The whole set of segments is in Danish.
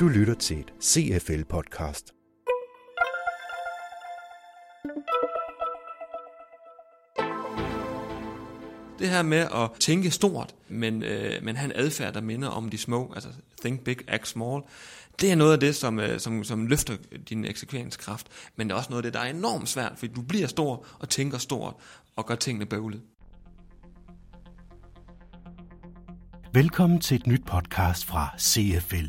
Du lytter til et CFL-podcast. Det her med at tænke stort, men, øh, men have en adfærd, der minder om de små, altså think big, act small, det er noget af det, som, øh, som, som løfter din eksekveringskraft. Men det er også noget af det, der er enormt svært, fordi du bliver stor og tænker stort og gør tingene bøvlet. Velkommen til et nyt podcast fra CFL.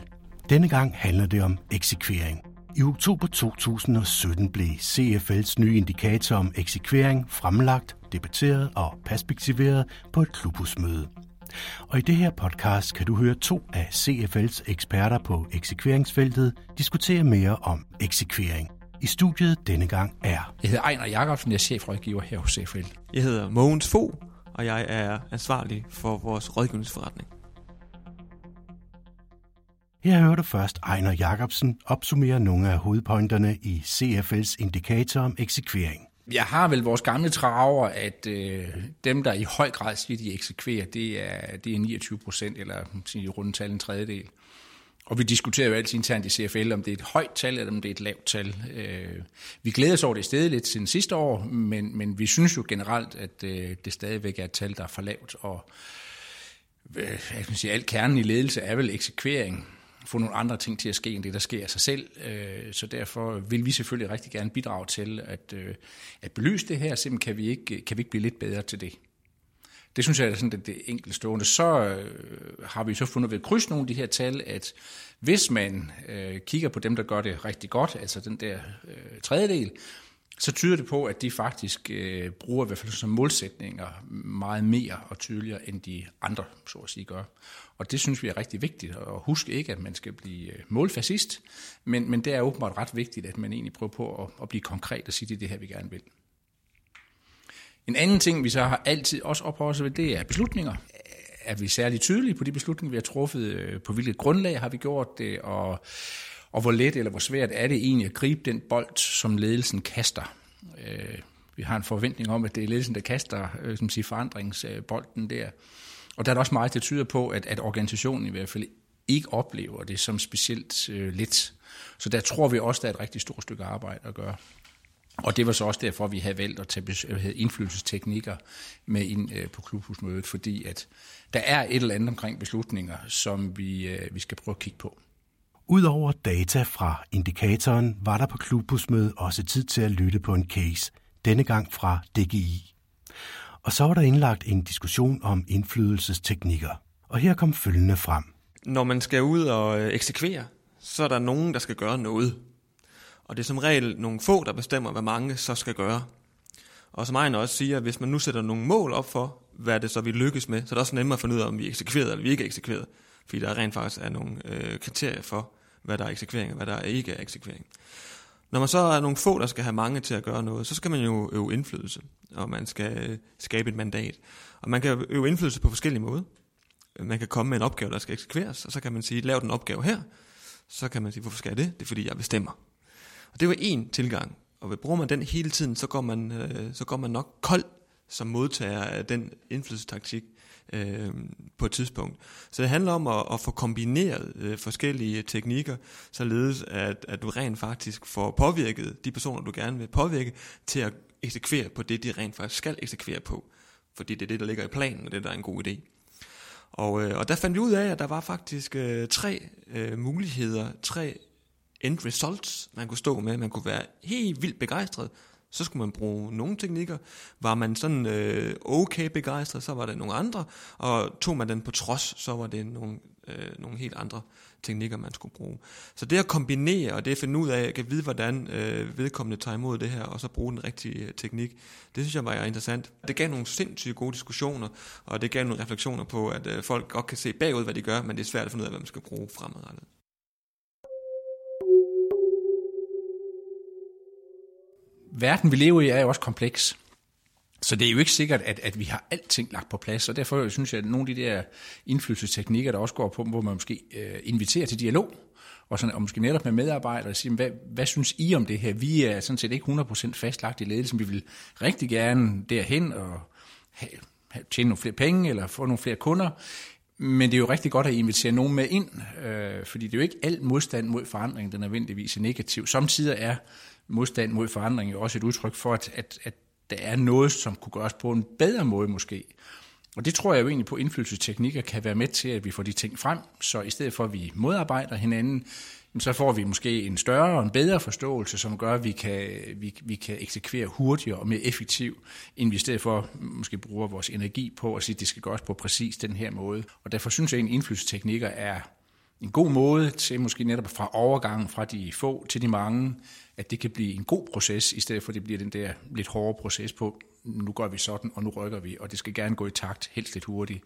Denne gang handler det om eksekvering. I oktober 2017 blev CFL's nye indikator om eksekvering fremlagt, debatteret og perspektiveret på et klubhusmøde. Og i det her podcast kan du høre to af CFL's eksperter på eksekveringsfeltet diskutere mere om eksekvering. I studiet denne gang er... Jeg hedder Ejner Jacobsen, jeg er chefrådgiver her hos CFL. Jeg hedder Mogens Fo, og jeg er ansvarlig for vores rådgivningsforretning. Her hører du først Ejner Jacobsen opsummere nogle af hovedpointerne i CFL's indikator om eksekvering. Jeg har vel vores gamle traver, at øh, dem, der i høj grad siger, de eksekverer, det er, det er 29 procent, eller i rundetal en tredjedel. Og vi diskuterer jo altid internt i CFL, om det er et højt tal, eller om det er et lavt tal. Øh, vi glæder os over det stedet lidt siden sidste år, men, men vi synes jo generelt, at øh, det stadigvæk er et tal, der er for lavt. Og øh, jeg kan sige, alt kernen i ledelse er vel eksekvering få nogle andre ting til at ske, end det, der sker af sig selv. Øh, så derfor vil vi selvfølgelig rigtig gerne bidrage til at, øh, at belyse det her. Simpelthen kan vi, ikke, kan vi ikke blive lidt bedre til det. Det synes jeg er sådan det, det enkelte stående. Så øh, har vi så fundet ved at krydse nogle af de her tal, at hvis man øh, kigger på dem, der gør det rigtig godt, altså den der øh, tredjedel, så tyder det på, at de faktisk øh, bruger i hvert fald som målsætninger meget mere og tydeligere, end de andre, så at sige, gør. Og det synes vi er rigtig vigtigt, og husk ikke, at man skal blive øh, målfascist, men, men det er åbenbart ret vigtigt, at man egentlig prøver på at, at blive konkret og sige, det er det her, vi gerne vil. En anden ting, vi så har altid også opholdt ved, det er beslutninger. Er vi særlig tydelige på de beslutninger, vi har truffet? Øh, på hvilket grundlag har vi gjort det? Og og hvor let eller hvor svært er det egentlig at gribe den bold, som ledelsen kaster. Øh, vi har en forventning om, at det er ledelsen, der kaster øh, som siger, forandringsbolden der. Og der er der også meget, der tyder på, at, at organisationen i hvert fald ikke oplever det som specielt øh, let. Så der tror vi også, der er et rigtig stort stykke arbejde at gøre. Og det var så også derfor, vi havde valgt at tage indflydelsesteknikker med ind øh, på klubhusmødet, fordi at der er et eller andet omkring beslutninger, som vi, øh, vi skal prøve at kigge på. Udover data fra indikatoren var der på klubhusmødet også tid til at lytte på en case, denne gang fra DGI. Og så var der indlagt en diskussion om indflydelsesteknikker. Og her kom følgende frem. Når man skal ud og øh, eksekvere, så er der nogen, der skal gøre noget. Og det er som regel nogle få, der bestemmer, hvad mange så skal gøre. Og som Ejner også siger, hvis man nu sætter nogle mål op for, hvad det så vi lykkes med, så er det også nemmere at finde ud af, om vi er eksekveret eller vi ikke er eksekveret. Fordi der rent faktisk er nogle øh, kriterier for, hvad der er eksekvering og hvad der ikke er eksekvering. Når man så er nogle få, der skal have mange til at gøre noget, så skal man jo øve indflydelse, og man skal øh, skabe et mandat. Og man kan øve indflydelse på forskellige måder. Man kan komme med en opgave, der skal eksekveres, og så kan man sige, lav den opgave her. Så kan man sige, hvorfor skal jeg det? Det er fordi, jeg bestemmer. Og det var en tilgang. Og bruger man den hele tiden, så går man, øh, så går man nok kold som modtager af den indflydelsestaktik øh, på et tidspunkt. Så det handler om at, at få kombineret øh, forskellige teknikker, således at, at du rent faktisk får påvirket de personer, du gerne vil påvirke, til at eksekvere på det, de rent faktisk skal eksekvere på. Fordi det er det, der ligger i planen, og det der er en god idé. Og, øh, og der fandt vi ud af, at der var faktisk øh, tre øh, muligheder, tre end results, man kunne stå med. Man kunne være helt vildt begejstret så skulle man bruge nogle teknikker. Var man sådan øh, okay begejstret, så var der nogle andre, og tog man den på trods, så var det nogle, øh, nogle helt andre teknikker, man skulle bruge. Så det at kombinere, og det at finde ud af, at kan vide, hvordan øh, vedkommende tager imod det her, og så bruge den rigtige øh, teknik, det synes jeg var interessant. Det gav nogle sindssygt gode diskussioner, og det gav nogle refleksioner på, at øh, folk godt kan se bagud, hvad de gør, men det er svært at finde ud af, hvad man skal bruge fremadrettet. Verden, vi lever i, er jo også kompleks. Så det er jo ikke sikkert, at, at vi har alting lagt på plads, og derfor synes jeg, at nogle af de der indflydelsesteknikker, der også går på, hvor man måske øh, inviterer til dialog, og, sådan, og måske netop med medarbejdere, og sige, hvad, hvad synes I om det her? Vi er sådan set ikke 100% fastlagt i ledelsen, vi vil rigtig gerne derhen og have, have, tjene nogle flere penge, eller få nogle flere kunder, men det er jo rigtig godt at invitere nogen med ind, øh, fordi det er jo ikke alt modstand mod forandring, der nødvendigvis er negativ. Samtidig er modstand mod forandring jo også et udtryk for, at, at, at der er noget, som kunne gøres på en bedre måde måske. Og det tror jeg jo egentlig på, indflydelsesteknikker kan være med til, at vi får de ting frem, så i stedet for at vi modarbejder hinanden, så får vi måske en større og en bedre forståelse, som gør, at vi kan, vi, vi kan eksekvere hurtigere og mere effektivt, end vi i stedet for måske bruger vores energi på at sige, at det skal gøres på præcis den her måde. Og derfor synes jeg, at indflydelsesteknikker er en god måde til måske netop fra overgangen fra de få til de mange, at det kan blive en god proces, i stedet for at det bliver den der lidt hårde proces på, nu gør vi sådan, og nu rykker vi, og det skal gerne gå i takt, helst lidt hurtigt.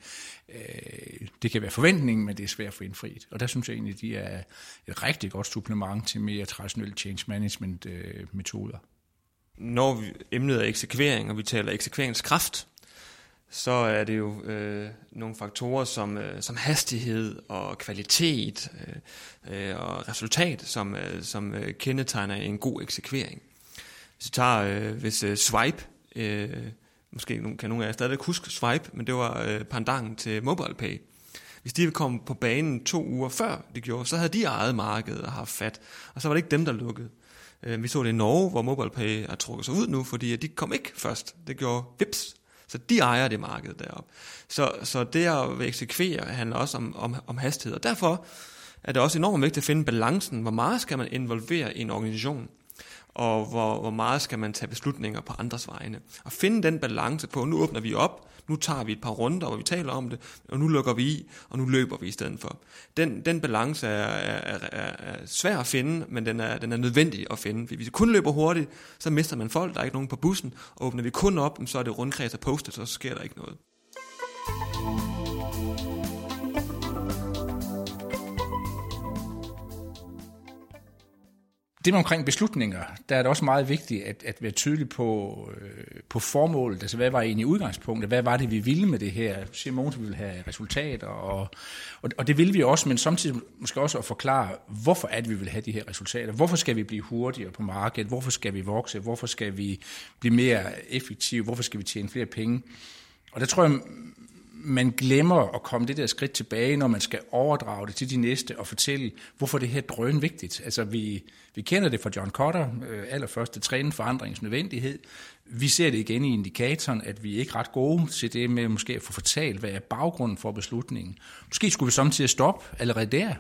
Øh, det kan være forventningen, men det er svært at få indfriet. Og der synes jeg egentlig, de er et rigtig godt supplement til mere traditionelle change management øh, metoder. Når vi, emnet er eksekvering, og vi taler eksekveringskraft, så er det jo øh, nogle faktorer som, øh, som hastighed og kvalitet øh, øh og resultat, som, øh, som øh, kendetegner en god eksekvering. Hvis vi tager, øh, hvis øh, swipe, øh, måske kan nogle af jer stadig huske swipe, men det var øh, pandangen til MobilePay. Hvis de kom på banen to uger før de gjorde, så havde de ejet markedet og haft fat, og så var det ikke dem, der lukkede. Øh, vi så det i Norge, hvor MobilePay er trukket sig ud nu, fordi de kom ikke først. Det gjorde Vips, så de ejer det marked deroppe. Så, så det at eksekvere handler også om, om, om hastighed. Og derfor er det også enormt vigtigt at finde balancen. Hvor meget skal man involvere i en organisation? Og hvor, hvor meget skal man tage beslutninger på andres vegne? Og finde den balance på, nu åbner vi op, nu tager vi et par runder, hvor vi taler om det, og nu lukker vi i, og nu løber vi i stedet for. Den, den balance er, er, er, er svær at finde, men den er, den er nødvendig at finde. Hvis vi kun løber hurtigt, så mister man folk, der er ikke nogen på bussen. Og åbner vi kun op, så er det rundkreds og postet, så sker der ikke noget. Det med omkring beslutninger, der er det også meget vigtigt at, at være tydelig på, øh, på formålet. Altså, hvad var egentlig udgangspunktet? Hvad var det, vi ville med det her? Siger Mogens, vi ville have resultater, og, og, og det vil vi også, men samtidig måske også at forklare, hvorfor er det, vi vil have de her resultater? Hvorfor skal vi blive hurtigere på markedet? Hvorfor skal vi vokse? Hvorfor skal vi blive mere effektive? Hvorfor skal vi tjene flere penge? Og der tror jeg, man glemmer at komme det der skridt tilbage, når man skal overdrage det til de næste og fortælle, hvorfor det her er drøn vigtigt. Altså, vi, vi kender det fra John Cotter, øh, allerførste træne forandringens nødvendighed. Vi ser det igen i indikatoren, at vi er ikke ret gode til det med måske at få fortalt, hvad er baggrunden for beslutningen. Måske skulle vi samtidig stoppe allerede der.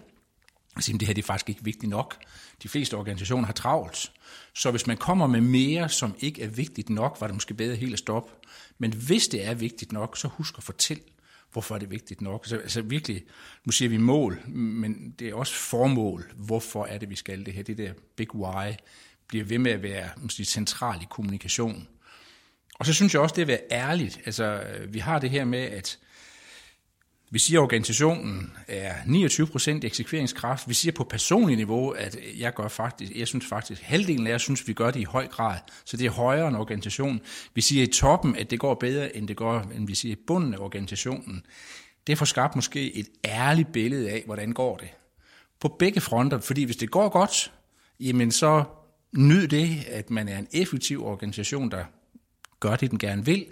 Altså, det her det er faktisk ikke vigtigt nok. De fleste organisationer har travlt. Så hvis man kommer med mere, som ikke er vigtigt nok, var det måske bedre helt at stoppe. Men hvis det er vigtigt nok, så husk at fortælle, hvorfor er det vigtigt nok. Så, altså virkelig, nu siger vi mål, men det er også formål. Hvorfor er det, vi skal det her? Det der big why bliver ved med at være måske, central i kommunikation. Og så synes jeg også, det er at være ærligt. Altså, vi har det her med, at vi siger, at organisationen er 29% eksekveringskraft. Vi siger på personlig niveau, at jeg gør faktisk, jeg synes faktisk, halvdelen af jer synes, vi gør det i høj grad. Så det er højere end organisationen. Vi siger i toppen, at det går bedre, end det går, end vi siger i bunden af organisationen. Det får skabt måske et ærligt billede af, hvordan går det. På begge fronter, fordi hvis det går godt, jamen så nyd det, at man er en effektiv organisation, der gør det, den gerne vil,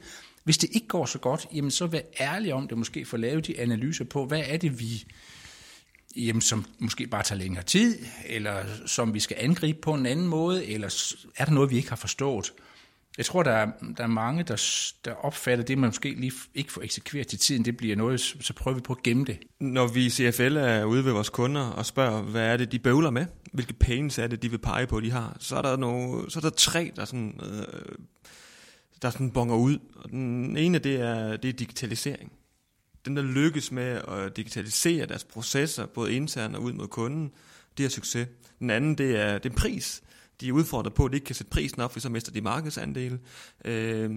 hvis det ikke går så godt, jamen så vær ærlig om det, måske få lavet de analyser på, hvad er det, vi jamen, som måske bare tager længere tid, eller som vi skal angribe på en anden måde, eller er der noget, vi ikke har forstået? Jeg tror, der er, der er mange, der, der opfatter det, man måske lige ikke får eksekveret til tiden, det bliver noget, så prøver vi på at gemme det. Når vi i CFL er ude ved vores kunder og spørger, hvad er det, de bøvler med? Hvilke pains er det, de vil pege på, de har? Så er der, nogle, så er der tre, der sådan, øh, der sådan bonger ud. Og den ene, det er, det er digitalisering. Den, der lykkes med at digitalisere deres processer, både internt og ud mod kunden, det er succes. Den anden, det er, det er pris. De er udfordret på, at de ikke kan sætte prisen op, for så mister de markedsandele. Øh,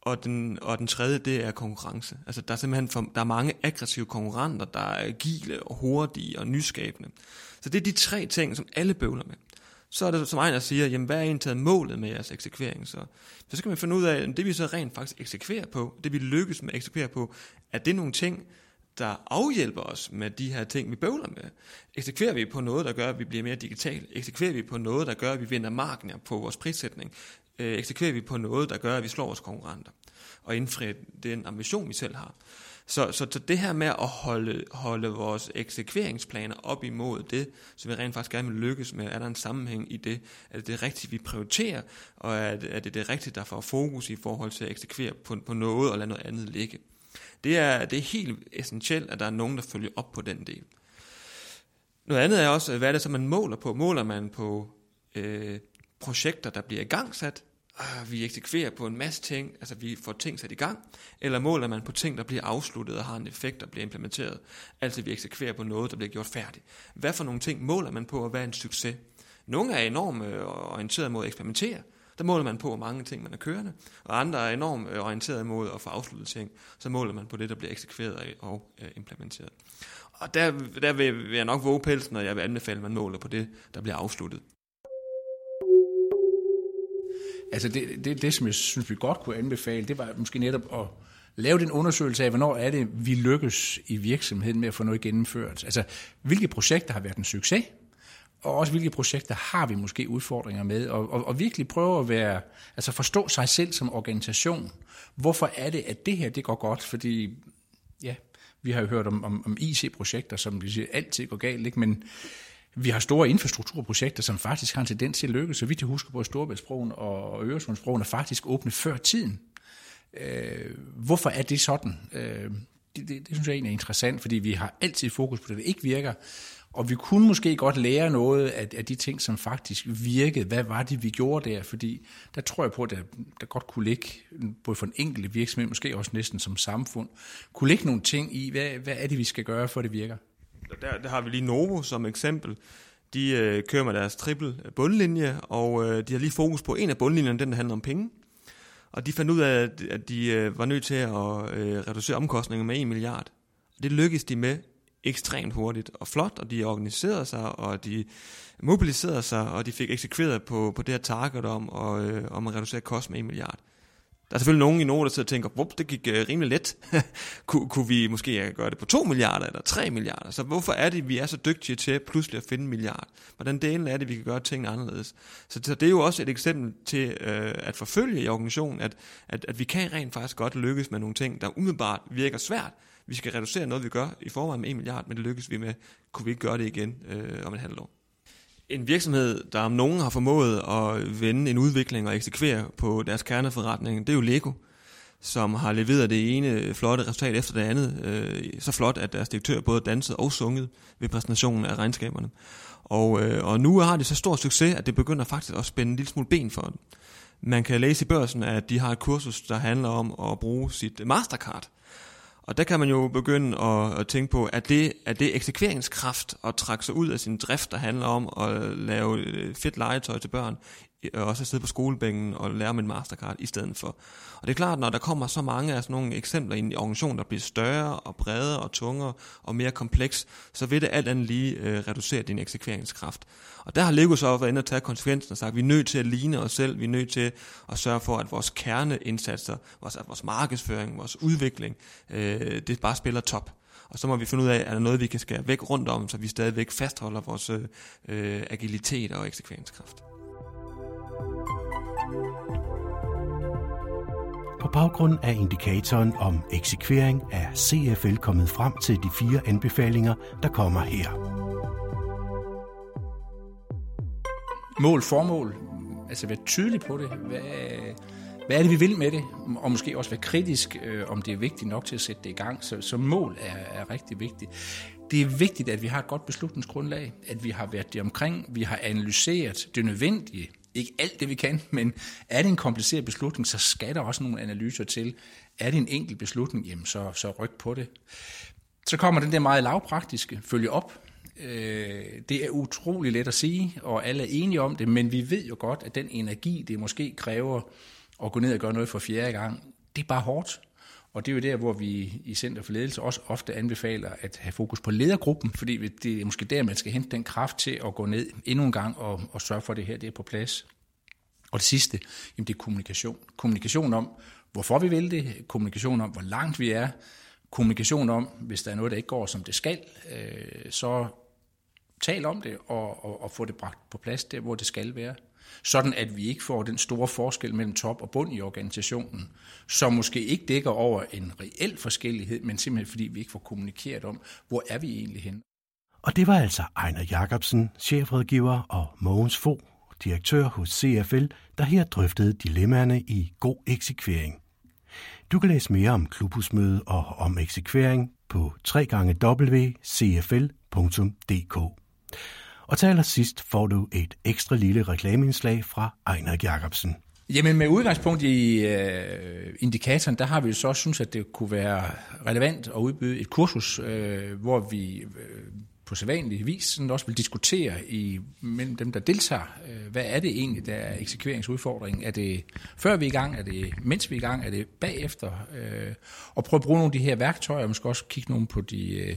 og den, og den tredje, det er konkurrence. Altså, der er simpelthen for, der er mange aggressive konkurrenter, der er agile og hurtige og nyskabende. Så det er de tre ting, som alle bøvler med så er det som en, siger, jamen hvad er egentlig målet med jeres eksekvering? Så, så skal man finde ud af, det vi så rent faktisk eksekverer på, det vi lykkes med at eksekvere på, er det nogle ting, der afhjælper os med de her ting, vi bøvler med? Eksekverer vi på noget, der gør, at vi bliver mere digital? Eksekverer vi på noget, der gør, at vi vinder marken på vores prissætning? Øh, eksekverer vi på noget, der gør, at vi slår vores konkurrenter? Og indfrier den ambition, vi selv har? Så, så, så det her med at holde, holde vores eksekveringsplaner op imod det, så vi rent faktisk gerne vil lykkes med, er der en sammenhæng i det? Er det det rigtige, vi prioriterer? Og er det er det, det rigtige, der får fokus i forhold til at eksekvere på, på noget og lade noget andet ligge? Det er, det er helt essentielt, at der er nogen, der følger op på den del. Noget andet er også, hvad er det så, man måler på? Måler man på øh, projekter, der bliver igangsat? Ah, vi eksekverer på en masse ting, altså vi får ting sat i gang, eller måler man på ting, der bliver afsluttet og har en effekt, der bliver implementeret? Altså vi eksekverer på noget, der bliver gjort færdigt. Hvad for nogle ting måler man på, og hvad er en succes? Nogle er enormt øh, orienteret mod at eksperimentere, der måler man på, hvor mange ting man er kørende, og andre er enormt øh, orienteret mod at få afsluttet ting, så måler man på det, der bliver eksekveret og øh, implementeret. Og der, der vil jeg nok våge pelsen, og jeg vil anbefale, at man måler på det, der bliver afsluttet. Altså det, det, det, som jeg synes, vi godt kunne anbefale, det var måske netop at lave den undersøgelse af, hvornår er det, vi lykkes i virksomheden med at få noget gennemført. Altså, hvilke projekter har været en succes, og også hvilke projekter har vi måske udfordringer med, og, og, og virkelig prøve at være, altså forstå sig selv som organisation. Hvorfor er det, at det her det går godt? Fordi, ja, vi har jo hørt om, om, om IC-projekter, som vi siger, altid går galt, ikke? men vi har store infrastrukturprojekter, som faktisk har en tendens til at lykkes. Så vidt jeg husker, både Storebæltsbroen og Øresundsbroen er faktisk åbne før tiden. Øh, hvorfor er det sådan? Øh, det, det, det synes jeg egentlig er interessant, fordi vi har altid fokus på det, der ikke virker. Og vi kunne måske godt lære noget af, af de ting, som faktisk virkede. Hvad var det, vi gjorde der? Fordi der tror jeg på, at der, der godt kunne ligge, både for en enkelt virksomhed, måske også næsten som samfund, kunne ligge nogle ting i, hvad, hvad er det, vi skal gøre, for det virker? Der, der har vi lige Novo som eksempel. De øh, kører med deres triple øh, bundlinje, og øh, de har lige fokus på en af bundlinjerne, den der handler om penge. Og de fandt ud af, at de øh, var nødt til at øh, reducere omkostninger med 1 milliard. Og det lykkedes de med ekstremt hurtigt og flot, og de organiserede sig, og de mobiliserede sig, og de fik eksekveret på, på det her target om, og, øh, om at reducere kost med 1 milliard. Der er selvfølgelig nogen i Norge, der sidder og tænker, Wup, det gik uh, rimelig let. Kun, kunne vi måske øh, gøre det på 2 milliarder eller 3 milliarder? Så hvorfor er det, vi er så dygtige til pludselig at finde en milliard? Hvordan delen er det, vi kan gøre tingene anderledes? Så, så det er jo også et eksempel til uh, at forfølge i organisationen, at, at, at vi kan rent faktisk godt lykkes med nogle ting, der umiddelbart virker svært. Vi skal reducere noget, vi gør i forvejen med 1 milliard, men det lykkes vi med. Kunne vi ikke gøre det igen uh, om en halvt år? En virksomhed, der om nogen har formået at vende en udvikling og eksekvere på deres kerneforretning, det er jo Lego, som har leveret det ene flotte resultat efter det andet. Øh, så flot, at deres direktør både dansede og sunget ved præsentationen af regnskaberne. Og, øh, og nu har de så stor succes, at det begynder faktisk at spænde en lille smule ben for dem. Man kan læse i børsen, at de har et kursus, der handler om at bruge sit Mastercard og der kan man jo begynde at, at tænke på, at det, er det eksekveringskraft at trække sig ud af sin drift, der handler om at lave øh, fedt legetøj til børn, Øh, også at sidde på skolebænken og lære med en mastercard i stedet for. Og det er klart, når der kommer så mange af sådan nogle eksempler i en organisation, der bliver større og bredere og tungere og mere kompleks, så vil det alt andet lige øh, reducere din eksekveringskraft. Og der har Lego så været inde og tage konsekvensen og sagt, at vi er nødt til at ligne os selv, vi er nødt til at sørge for, at vores kerneindsatser, vores, at vores markedsføring, vores udvikling, øh, det bare spiller top. Og så må vi finde ud af, er der noget, vi kan skære væk rundt om, så vi stadigvæk fastholder vores øh, øh agilitet og eksekveringskraft. På baggrund af indikatoren om eksekvering er CFL kommet frem til de fire anbefalinger, der kommer her. Mål, formål, altså være tydelig på det. Hvad, hvad er det, vi vil med det? Og måske også være kritisk, øh, om det er vigtigt nok til at sætte det i gang. Så, så mål er, er rigtig vigtigt. Det er vigtigt, at vi har et godt beslutningsgrundlag, at vi har været det omkring, vi har analyseret det nødvendige, ikke alt det, vi kan, men er det en kompliceret beslutning, så skal der også nogle analyser til. Er det en enkel beslutning, jamen så, så ryk på det. Så kommer den der meget lavpraktiske, følge op. Øh, det er utrolig let at sige, og alle er enige om det, men vi ved jo godt, at den energi, det måske kræver at gå ned og gøre noget for fjerde gang, det er bare hårdt. Og det er jo der, hvor vi i Center for Ledelse også ofte anbefaler at have fokus på ledergruppen, fordi det er måske der, man skal hente den kraft til at gå ned endnu en gang og, og sørge for, at det her det er på plads. Og det sidste, jamen det er kommunikation. Kommunikation om, hvorfor vi vil det, kommunikation om, hvor langt vi er, kommunikation om, hvis der er noget, der ikke går, som det skal, øh, så tal om det og, og, og få det bragt på plads der, hvor det skal være sådan at vi ikke får den store forskel mellem top og bund i organisationen, som måske ikke dækker over en reel forskellighed, men simpelthen fordi vi ikke får kommunikeret om, hvor er vi egentlig hen. Og det var altså Ejner Jacobsen, chefrådgiver, og Mogens Fo, direktør hos CFL, der her drøftede dilemmaerne i god eksekvering. Du kan læse mere om klubhusmøde og om eksekvering på www.cfl.dk. Og til allersidst får du et ekstra lille reklameindslag fra Ejner Jacobsen. Jamen med udgangspunkt i øh, indikatoren, der har vi jo så synes, at det kunne være relevant at udbyde et kursus, øh, hvor vi øh, på sædvanlig vis sådan også vil diskutere i, mellem dem, der deltager, øh, hvad er det egentlig, der er eksekveringsudfordringen? Er det før vi er i gang? Er det mens vi er i gang? Er det bagefter? Øh, og prøve at bruge nogle af de her værktøjer, og måske også kigge nogle på de øh,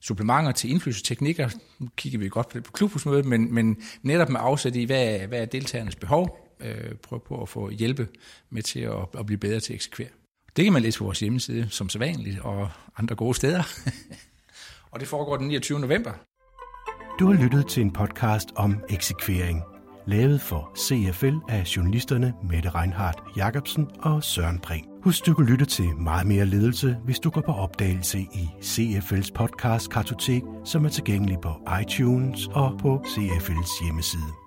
supplementer til indflydelsesteknikker. Nu kigger vi godt på det på klubhusmødet, men, men netop med afsæt i, hvad, hvad er deltagernes behov? Øh, prøve på at få hjælpe med til at, at blive bedre til at eksekvere. Det kan man læse på vores hjemmeside, som sædvanligt, og andre gode steder. og det foregår den 29. november. Du har lyttet til en podcast om eksekvering, lavet for CFL af journalisterne Mette Reinhardt Jacobsen og Søren Brink. Husk, du kan lytte til meget mere ledelse, hvis du går på opdagelse i CFL's podcast Kartotek, som er tilgængelig på iTunes og på CFL's hjemmeside.